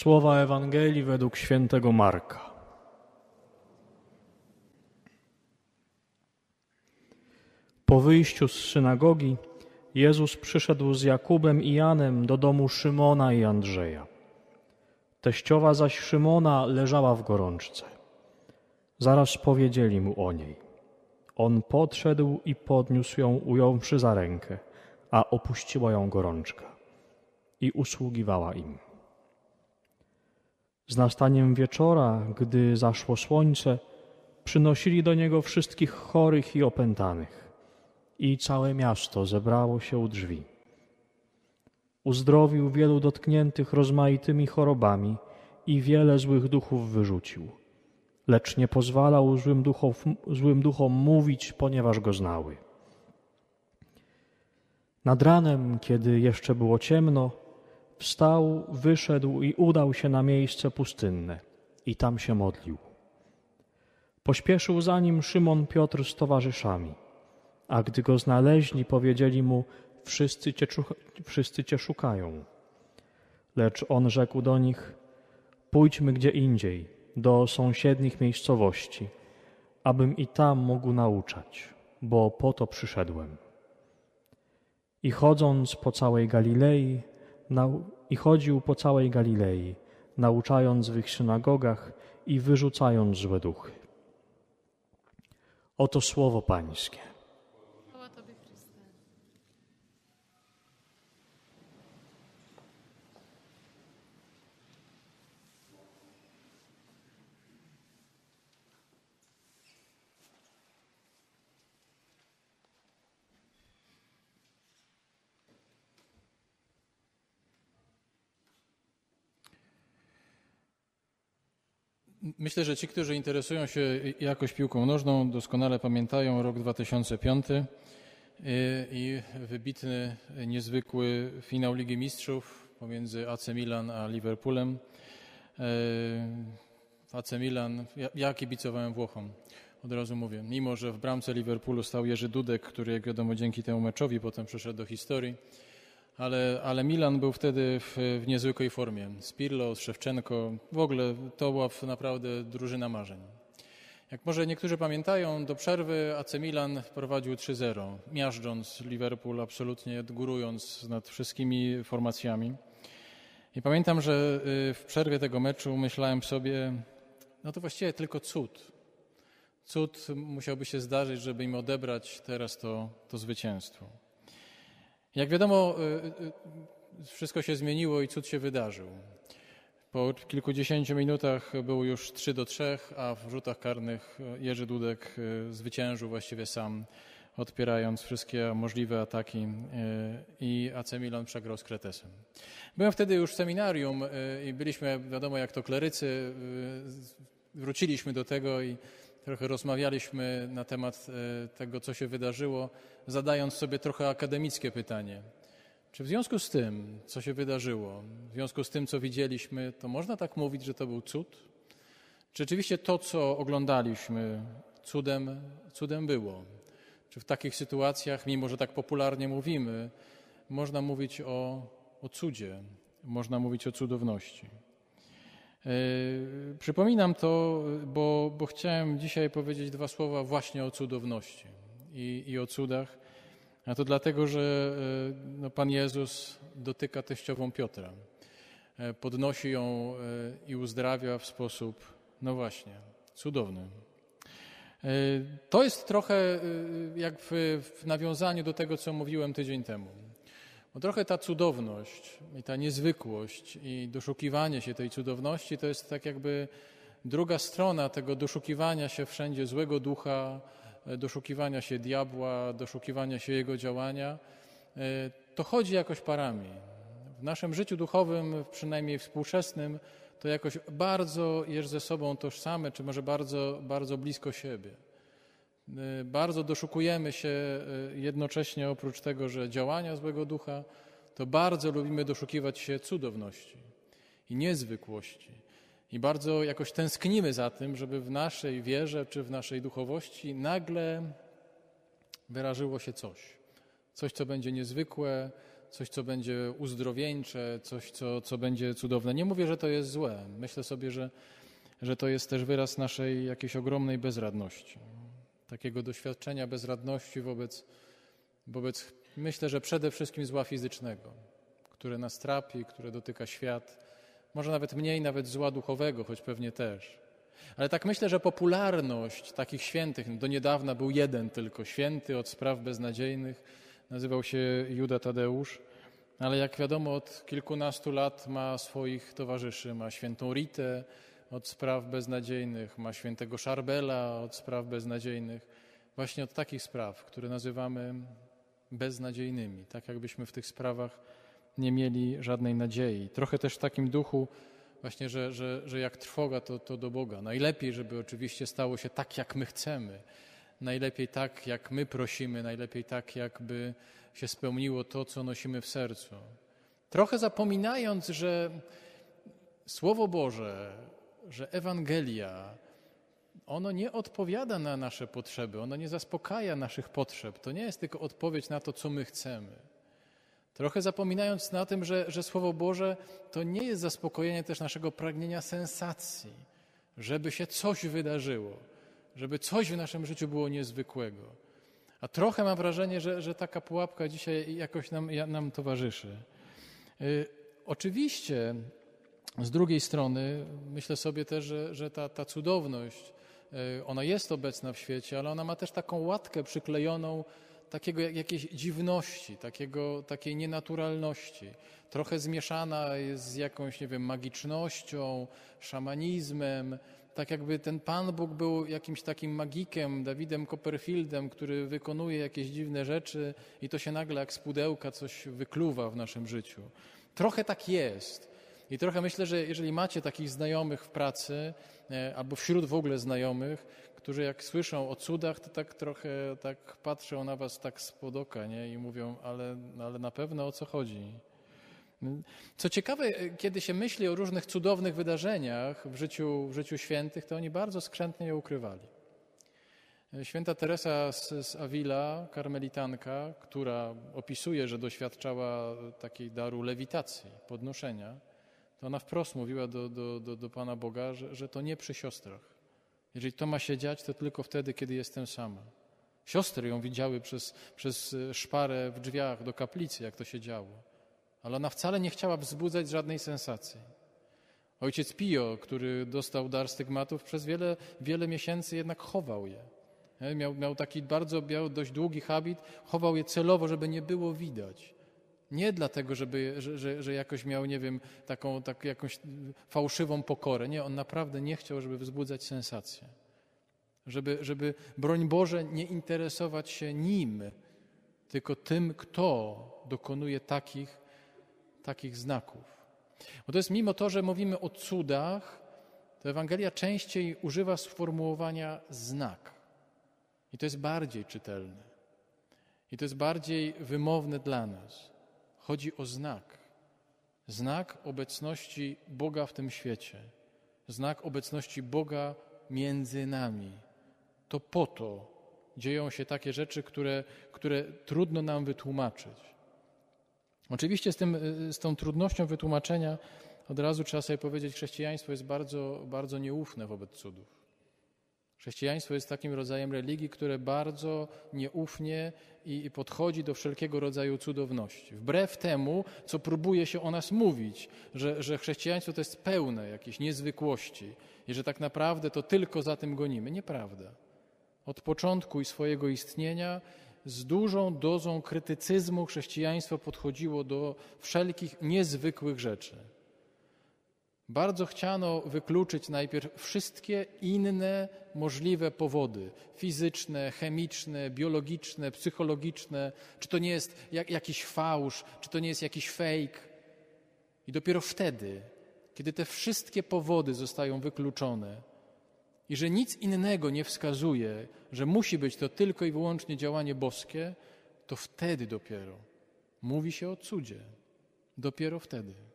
Słowa Ewangelii według świętego Marka. Po wyjściu z synagogi Jezus przyszedł z Jakubem i Janem do domu Szymona i Andrzeja. Teściowa zaś Szymona leżała w gorączce. Zaraz powiedzieli mu o niej. On podszedł i podniósł ją, ująwszy za rękę, a opuściła ją gorączka i usługiwała im. Z nastaniem wieczora, gdy zaszło słońce, przynosili do niego wszystkich chorych i opętanych, i całe miasto zebrało się u drzwi. Uzdrowił wielu dotkniętych rozmaitymi chorobami i wiele złych duchów wyrzucił, lecz nie pozwalał złym duchom, złym duchom mówić, ponieważ go znały. Nad ranem, kiedy jeszcze było ciemno, Wstał, wyszedł i udał się na miejsce pustynne i tam się modlił. Pośpieszył za nim Szymon Piotr z towarzyszami, a gdy go znaleźli, powiedzieli mu: Wszyscy cię, wszyscy cię szukają. Lecz on rzekł do nich: Pójdźmy gdzie indziej, do sąsiednich miejscowości, abym i tam mógł nauczać, bo po to przyszedłem. I chodząc po całej Galilei, i chodził po całej Galilei, nauczając w ich synagogach i wyrzucając złe duchy. Oto słowo Pańskie. Myślę, że ci, którzy interesują się jakoś piłką nożną, doskonale pamiętają rok 2005 y, i wybitny, niezwykły finał Ligi Mistrzów pomiędzy AC Milan a Liverpoolem. Y, AC Milan, ja, kibicowałem Włochom, od razu mówię, mimo że w bramce Liverpoolu stał Jerzy Dudek, który jak wiadomo dzięki temu meczowi potem przeszedł do historii, ale, ale Milan był wtedy w, w niezwykłej formie. Spirlo, Szewczenko, w ogóle to była naprawdę drużyna marzeń. Jak może niektórzy pamiętają, do przerwy AC Milan prowadził 3-0, miażdżąc Liverpool, absolutnie górując nad wszystkimi formacjami. I pamiętam, że y, w przerwie tego meczu myślałem sobie, no to właściwie tylko cud. Cud musiałby się zdarzyć, żeby im odebrać teraz to, to zwycięstwo. Jak wiadomo, y, y, wszystko się zmieniło i cud się wydarzył. Po kilkudziesięciu minutach było już 3 do 3, a w rzutach karnych Jerzy Dudek y, zwyciężył właściwie sam, odpierając wszystkie możliwe ataki i AC Milan przegrał z Kretesem. Byłem wtedy już w seminarium i byliśmy, wiadomo jak to klerycy, wróciliśmy do tego i trochę rozmawialiśmy na temat tego, co się wydarzyło zadając sobie trochę akademickie pytanie. Czy w związku z tym, co się wydarzyło, w związku z tym, co widzieliśmy, to można tak mówić, że to był cud? Czy rzeczywiście to, co oglądaliśmy, cudem, cudem było? Czy w takich sytuacjach, mimo że tak popularnie mówimy, można mówić o, o cudzie, można mówić o cudowności? Yy, przypominam to, bo, bo chciałem dzisiaj powiedzieć dwa słowa właśnie o cudowności i, i o cudach. A to dlatego, że e, no, Pan Jezus dotyka teściową Piotra. E, podnosi ją i uzdrawia w sposób, no właśnie, cudowny. To jest trochę jak w, w nawiązaniu do tego, co mówiłem tydzień temu. Bo trochę ta cudowność i ta niezwykłość i doszukiwanie się tej cudowności to jest tak jakby druga strona tego doszukiwania się wszędzie złego ducha, E, doszukiwania się diabła, doszukiwania się jego działania, e, to chodzi jakoś parami. W naszym życiu duchowym, przynajmniej współczesnym, to jakoś bardzo jest ze sobą tożsame, czy może bardzo, bardzo blisko siebie. E, bardzo doszukujemy się jednocześnie, oprócz tego, że działania złego ducha, to bardzo lubimy doszukiwać się cudowności i niezwykłości. I bardzo jakoś tęsknimy za tym, żeby w naszej wierze czy w naszej duchowości nagle wyrażyło się coś. Coś, co będzie niezwykłe, coś, co będzie uzdrowieńcze, coś, co, co będzie cudowne. Nie mówię, że to jest złe. Myślę sobie, że, że to jest też wyraz naszej jakiejś ogromnej bezradności. Takiego doświadczenia bezradności wobec, wobec myślę, że przede wszystkim zła fizycznego, które nas trapi, które dotyka świat. Może nawet mniej, nawet zła duchowego, choć pewnie też. Ale tak myślę, że popularność takich świętych, do niedawna był jeden tylko święty od spraw beznadziejnych, nazywał się Juda Tadeusz, ale jak wiadomo od kilkunastu lat ma swoich towarzyszy, ma świętą Ritę od spraw beznadziejnych, ma świętego Szarbela od spraw beznadziejnych, właśnie od takich spraw, które nazywamy beznadziejnymi, tak jakbyśmy w tych sprawach nie mieli żadnej nadziei. Trochę też w takim duchu właśnie, że, że, że jak trwoga, to, to do Boga. Najlepiej, żeby oczywiście stało się tak, jak my chcemy. Najlepiej tak, jak my prosimy, najlepiej tak, jakby się spełniło to, co nosimy w sercu. Trochę zapominając, że Słowo Boże, że Ewangelia, ono nie odpowiada na nasze potrzeby, ono nie zaspokaja naszych potrzeb. To nie jest tylko odpowiedź na to, co my chcemy. Trochę zapominając na tym, że, że Słowo Boże to nie jest zaspokojenie też naszego pragnienia sensacji, żeby się coś wydarzyło, żeby coś w naszym życiu było niezwykłego. A trochę mam wrażenie, że, że taka pułapka dzisiaj jakoś nam, nam towarzyszy. Yy, oczywiście z drugiej strony myślę sobie też, że, że ta, ta cudowność, yy, ona jest obecna w świecie, ale ona ma też taką łatkę przyklejoną takiego jakiejś dziwności, takiego, takiej nienaturalności. Trochę zmieszana jest z jakąś, nie wiem, magicznością, szamanizmem. Tak jakby ten Pan Bóg był jakimś takim magikiem, Dawidem Copperfieldem, który wykonuje jakieś dziwne rzeczy i to się nagle jak z pudełka coś wykluwa w naszym życiu. Trochę tak jest. I trochę myślę, że jeżeli macie takich znajomych w pracy, e, albo wśród w ogóle znajomych, którzy jak słyszą o cudach, to tak trochę tak patrzą na was tak z oka, nie? I mówią, ale, ale na pewno o co chodzi. Co ciekawe, kiedy się myśli o różnych cudownych wydarzeniach w życiu, w życiu świętych, to oni bardzo skrzętnie je ukrywali. Święta Teresa z, z Avila, karmelitanka, która opisuje, że doświadczała takiej daru lewitacji, podnoszenia, to ona wprost mówiła do, do, do, do Pana Boga, że, że to nie przy siostrach. Jeżeli to ma się dziać, to tylko wtedy, kiedy jestem sama. Siostry ją widziały przez, przez e, szparę w drzwiach do kaplicy, jak to się działo. Ale ona wcale nie chciała wzbudzać żadnej sensacji. Ojciec Pio, który dostał dar stygmatów, przez wiele, wiele miesięcy jednak chował je. Miał, miał taki bardzo miał dość długi habit, chował je celowo, żeby nie było widać. Nie dlatego, żeby, że, że, że jakoś miał, nie wiem, taką, tak, jakąś fałszywą pokorę. Nie, on naprawdę nie chciał, żeby wzbudzać sensację. Żeby, żeby, broń Boże, nie interesować się nim, tylko tym, kto dokonuje takich, takich znaków. Bo to jest mimo to, że mówimy o cudach, to Ewangelia częściej używa sformułowania znak. I to jest bardziej czytelne. I to jest bardziej wymowne dla nas. Chodzi o znak. Znak obecności Boga w tym świecie. Znak obecności Boga między nami. To po to dzieją się takie rzeczy, które, które trudno nam wytłumaczyć. Oczywiście z, tym, z tą trudnością wytłumaczenia od razu trzeba sobie powiedzieć, chrześcijaństwo jest bardzo, bardzo nieufne wobec cudów. Chrześcijaństwo jest takim rodzajem religii, które bardzo nieufnie i podchodzi do wszelkiego rodzaju cudowności. Wbrew temu, co próbuje się o nas mówić, że, że chrześcijaństwo to jest pełne jakiejś niezwykłości i że tak naprawdę to tylko za tym gonimy. Nieprawda. Od początku i swojego istnienia z dużą dozą krytycyzmu chrześcijaństwo podchodziło do wszelkich niezwykłych rzeczy. Bardzo chciano wykluczyć najpierw wszystkie inne możliwe powody fizyczne, chemiczne, biologiczne, psychologiczne, czy to nie jest jak, jakiś fałsz, czy to nie jest jakiś fake. I dopiero wtedy, kiedy te wszystkie powody zostają wykluczone i że nic innego nie wskazuje, że musi być to tylko i wyłącznie działanie boskie, to wtedy dopiero mówi się o cudzie. Dopiero wtedy.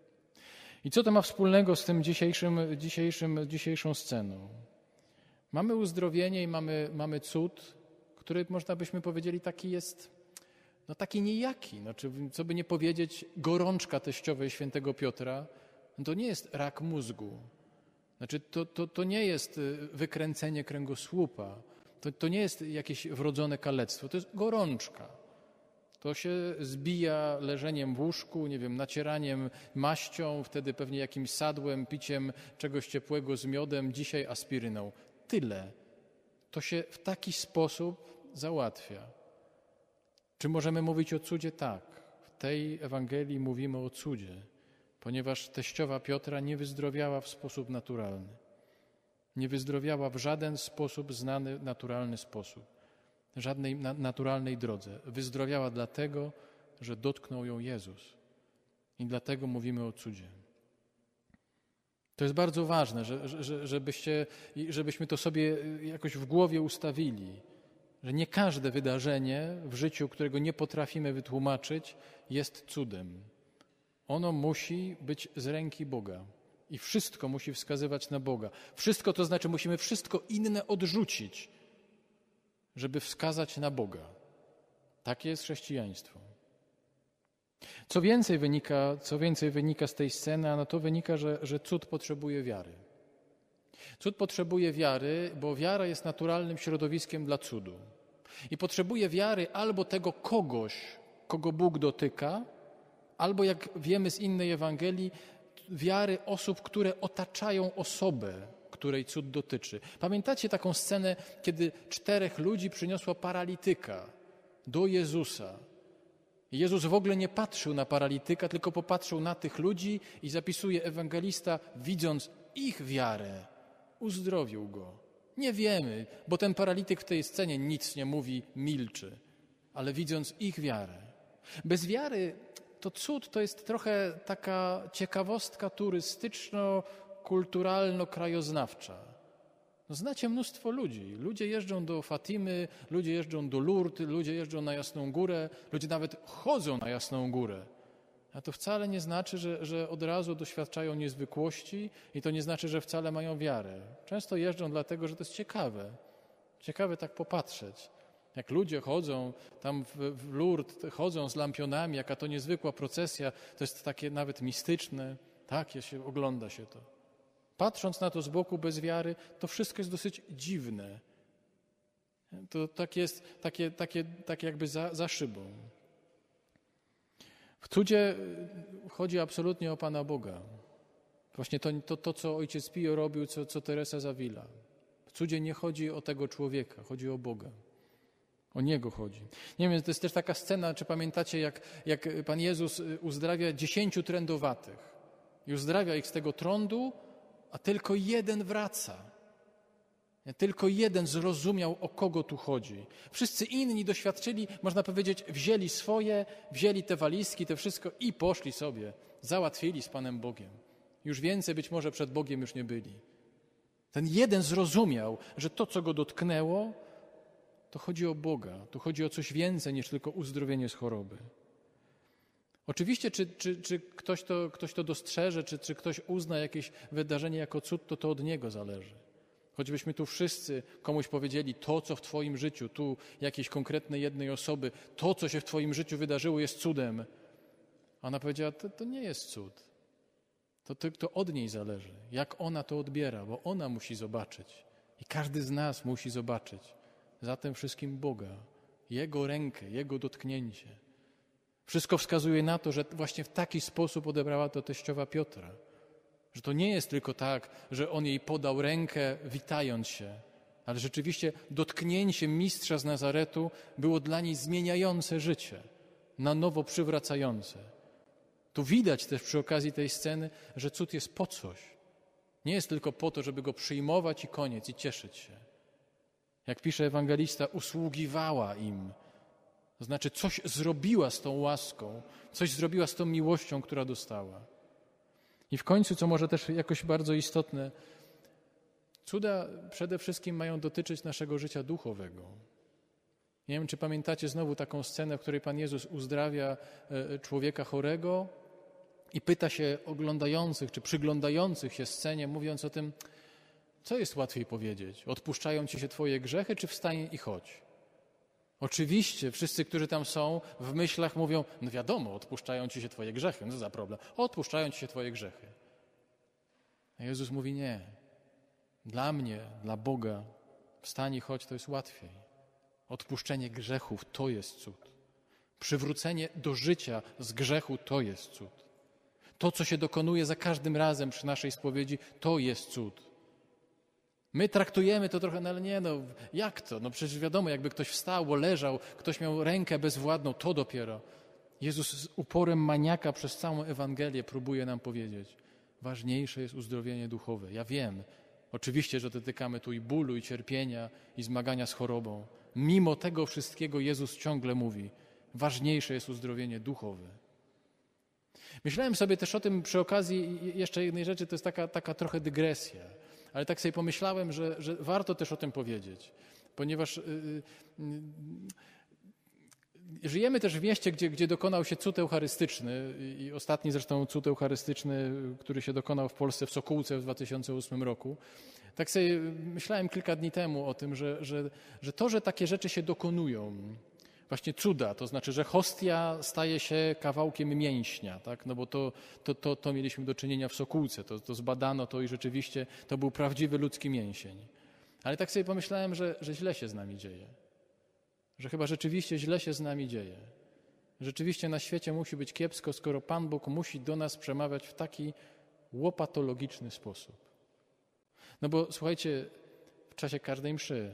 I co to ma wspólnego z tym dzisiejszym, dzisiejszym, dzisiejszą sceną? Mamy uzdrowienie i mamy, mamy cud, który można byśmy powiedzieli taki jest no taki niejaki. No, czy, co by nie powiedzieć, gorączka teściowej świętego Piotra, no to nie jest rak mózgu. Znaczy, to, to, to nie jest y, wykręcenie kręgosłupa. To, to nie jest jakieś wrodzone kalectwo. To jest gorączka. To się zbija leżeniem w łóżku, nie wiem, nacieraniem maścią, wtedy pewnie jakimś sadłem, piciem czegoś ciepłego z miodem, dzisiaj aspiryną. Tyle. To się w taki sposób załatwia. Czy możemy mówić o cudzie? Tak. W tej Ewangelii mówimy o cudzie, ponieważ teściowa Piotra nie wyzdrowiała w sposób naturalny. Nie wyzdrowiała w żaden sposób znany, naturalny sposób żadnej naturalnej drodze. Wyzdrowiała dlatego, że dotknął ją Jezus. I dlatego mówimy o cudzie. To jest bardzo ważne, że, że, żebyście, żebyśmy to sobie jakoś w głowie ustawili, że nie każde wydarzenie w życiu, którego nie potrafimy wytłumaczyć, jest cudem. Ono musi być z ręki Boga. I wszystko musi wskazywać na Boga. Wszystko to znaczy, musimy wszystko inne odrzucić żeby wskazać na Boga. Takie jest chrześcijaństwo. Co więcej wynika, co więcej wynika z tej sceny, a no to wynika, że, że cud potrzebuje wiary. Cud potrzebuje wiary, bo wiara jest naturalnym środowiskiem dla cudu. I potrzebuje wiary albo tego kogoś, kogo Bóg dotyka, albo jak wiemy z innej Ewangelii, wiary osób, które otaczają osobę, której cud dotyczy. Pamiętacie taką scenę, kiedy czterech ludzi przyniosło paralityka do Jezusa. Jezus w ogóle nie patrzył na paralityka, tylko popatrzył na tych ludzi i zapisuje ewangelista, widząc ich wiarę, uzdrowił go. Nie wiemy, bo ten paralityk w tej scenie nic nie mówi, milczy, ale widząc ich wiarę. Bez wiary to cud to jest trochę taka ciekawostka turystyczno kulturalno-krajoznawcza. No znacie mnóstwo ludzi. Ludzie jeżdżą do Fatimy, ludzie jeżdżą do Lourdes, ludzie jeżdżą na Jasną Górę, ludzie nawet chodzą na Jasną Górę. A to wcale nie znaczy, że, że od razu doświadczają niezwykłości i to nie znaczy, że wcale mają wiarę. Często jeżdżą dlatego, że to jest ciekawe. Ciekawe tak popatrzeć. Jak ludzie chodzą tam w, w Lourdes, chodzą z lampionami, jaka to niezwykła procesja, to jest takie nawet mistyczne. Takie się ogląda się to. Patrząc na to z boku bez wiary, to wszystko jest dosyć dziwne. To tak jest, takie, takie, takie jakby za, za szybą. W cudzie chodzi absolutnie o Pana Boga. Właśnie to, to, to co ojciec Pio robił, co, co Teresa Zawila. W cudzie nie chodzi o tego człowieka, chodzi o Boga. O Niego chodzi. Nie wiem, to jest też taka scena, czy pamiętacie, jak, jak Pan Jezus uzdrawia dziesięciu trędowatych. I uzdrawia ich z tego trądu, a tylko jeden wraca. Tylko jeden zrozumiał, o kogo tu chodzi. Wszyscy inni doświadczyli, można powiedzieć, wzięli swoje, wzięli te walizki, te wszystko i poszli sobie. Załatwili z Panem Bogiem. Już więcej być może przed Bogiem już nie byli. Ten jeden zrozumiał, że to, co go dotknęło, to chodzi o Boga, to chodzi o coś więcej niż tylko uzdrowienie z choroby. Oczywiście, czy, czy, czy ktoś, to, ktoś to dostrzeże, czy, czy ktoś uzna jakieś wydarzenie jako cud, to to od niego zależy. Choćbyśmy tu wszyscy komuś powiedzieli to, co w Twoim życiu, tu jakiejś konkretnej jednej osoby, to, co się w Twoim życiu wydarzyło, jest cudem. Ona powiedziała, to, to nie jest cud. To, to, to od niej zależy, jak ona to odbiera, bo ona musi zobaczyć. I każdy z nas musi zobaczyć. Zatem wszystkim Boga, Jego rękę, Jego dotknięcie. Wszystko wskazuje na to, że właśnie w taki sposób odebrała to teściowa Piotra. Że to nie jest tylko tak, że on jej podał rękę, witając się, ale rzeczywiście dotknięcie mistrza z Nazaretu było dla niej zmieniające życie, na nowo przywracające. Tu widać też przy okazji tej sceny, że cud jest po coś. Nie jest tylko po to, żeby go przyjmować i koniec, i cieszyć się. Jak pisze ewangelista, usługiwała im to znaczy, coś zrobiła z tą łaską, coś zrobiła z tą miłością, która dostała. I w końcu, co może też jakoś bardzo istotne, cuda przede wszystkim mają dotyczyć naszego życia duchowego. Nie wiem, czy pamiętacie znowu taką scenę, w której Pan Jezus uzdrawia e, człowieka chorego i pyta się oglądających czy przyglądających się scenie, mówiąc o tym, co jest łatwiej powiedzieć? Odpuszczają ci się Twoje grzechy, czy wstań i chodź? Oczywiście wszyscy, którzy tam są, w myślach mówią, no wiadomo, odpuszczają ci się twoje grzechy. No za problem? Odpuszczają ci się twoje grzechy. A Jezus mówi nie. Dla mnie, dla Boga, wstań i chodź, to jest łatwiej. Odpuszczenie grzechów to jest cud. Przywrócenie do życia z grzechu to jest cud. To, co się dokonuje za każdym razem przy naszej spowiedzi, to jest cud. My traktujemy to trochę, no ale nie, no jak to? No przecież wiadomo, jakby ktoś wstał, bo leżał, ktoś miał rękę bezwładną, to dopiero. Jezus z uporem maniaka przez całą Ewangelię próbuje nam powiedzieć, ważniejsze jest uzdrowienie duchowe. Ja wiem, oczywiście, że dotykamy tu i bólu, i cierpienia, i zmagania z chorobą. Mimo tego wszystkiego Jezus ciągle mówi, ważniejsze jest uzdrowienie duchowe. Myślałem sobie też o tym przy okazji jeszcze jednej rzeczy, to jest taka, taka trochę dygresja, ale tak sobie pomyślałem, że, że warto też o tym powiedzieć, ponieważ yy, yy, żyjemy też w mieście, gdzie, gdzie dokonał się cud eucharystyczny i ostatni zresztą cud eucharystyczny, który się dokonał w Polsce w Sokółce w 2008 roku. Tak sobie myślałem kilka dni temu o tym, że, że, że to, że takie rzeczy się dokonują, właśnie cuda, to znaczy, że hostia staje się kawałkiem mięśnia, tak? no bo to, to, to, to mieliśmy do czynienia w Sokółce, to, to zbadano to i rzeczywiście to był prawdziwy ludzki mięsień. Ale tak sobie pomyślałem, że, że źle się z nami dzieje, że chyba rzeczywiście źle się z nami dzieje. Rzeczywiście na świecie musi być kiepsko, skoro Pan Bóg musi do nas przemawiać w taki łopatologiczny sposób. No bo słuchajcie, w czasie każdej mszy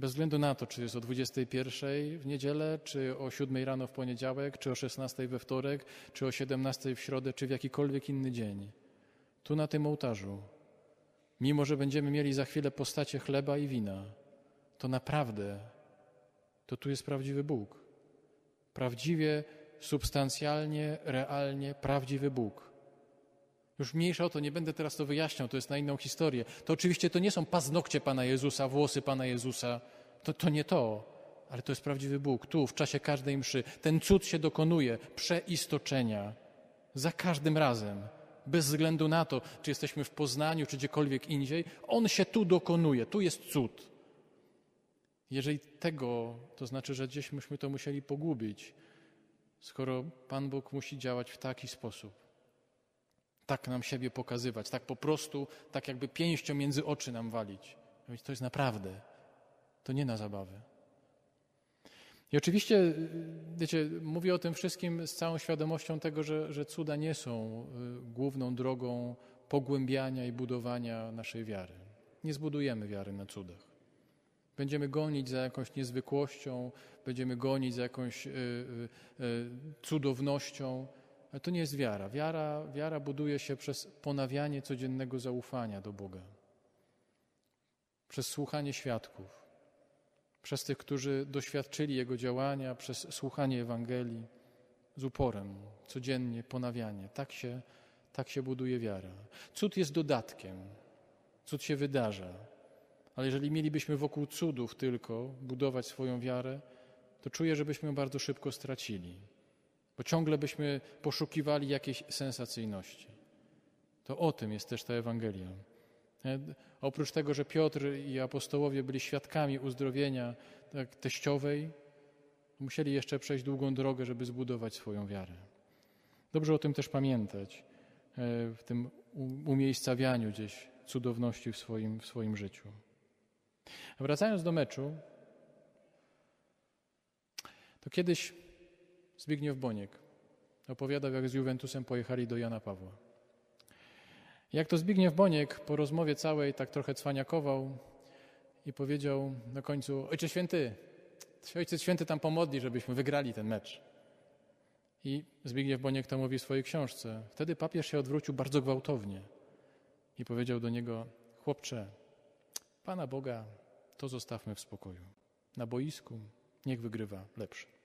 bez względu na to, czy jest o 21 w niedzielę, czy o 7 rano w poniedziałek, czy o 16 we wtorek, czy o 17 w środę, czy w jakikolwiek inny dzień. Tu na tym ołtarzu, mimo że będziemy mieli za chwilę postacie chleba i wina, to naprawdę to tu jest prawdziwy Bóg. Prawdziwie, substancjalnie, realnie prawdziwy Bóg. Już mniejsza o to, nie będę teraz to wyjaśniał, to jest na inną historię. To oczywiście to nie są paznokcie Pana Jezusa, włosy Pana Jezusa. To, to nie to, ale to jest prawdziwy Bóg. Tu, w czasie każdej mszy. Ten cud się dokonuje przeistoczenia. Za każdym razem. Bez względu na to, czy jesteśmy w Poznaniu, czy gdziekolwiek indziej, on się tu dokonuje. Tu jest cud. Jeżeli tego, to znaczy, że gdzieś myśmy to musieli pogubić, skoro Pan Bóg musi działać w taki sposób tak nam siebie pokazywać, tak po prostu, tak jakby pięścią między oczy nam walić. To jest naprawdę, to nie na zabawę. I oczywiście, wiecie, mówię o tym wszystkim z całą świadomością tego, że, że cuda nie są y, główną drogą pogłębiania i budowania naszej wiary. Nie zbudujemy wiary na cudach. Będziemy gonić za jakąś niezwykłością, będziemy gonić za jakąś y, y, y cudownością, ale to nie jest wiara. wiara. Wiara buduje się przez ponawianie codziennego zaufania do Boga, przez słuchanie świadków, przez tych, którzy doświadczyli Jego działania, przez słuchanie Ewangelii z uporem, codziennie ponawianie. Tak się, tak się buduje wiara. Cud jest dodatkiem, cud się wydarza, ale jeżeli mielibyśmy wokół cudów tylko budować swoją wiarę, to czuję, żebyśmy ją bardzo szybko stracili bo ciągle byśmy poszukiwali jakiejś sensacyjności. To o tym jest też ta Ewangelia. E, oprócz tego, że Piotr i apostołowie byli świadkami uzdrowienia tak, teściowej, musieli jeszcze przejść długą drogę, żeby zbudować swoją wiarę. Dobrze o tym też pamiętać, e, w tym umiejscawianiu gdzieś cudowności w swoim, w swoim życiu. Wracając do meczu, to kiedyś Zbigniew Boniek opowiadał, jak z Juventusem pojechali do Jana Pawła. Jak to Zbigniew Boniek po rozmowie całej tak trochę cwaniakował i powiedział na końcu: Ojcze Święty, Ojciec Święty tam pomodli, żebyśmy wygrali ten mecz. I Zbigniew Boniek to mówi w swojej książce. Wtedy papież się odwrócił bardzo gwałtownie i powiedział do niego: Chłopcze, Pana Boga to zostawmy w spokoju. Na boisku niech wygrywa lepszy.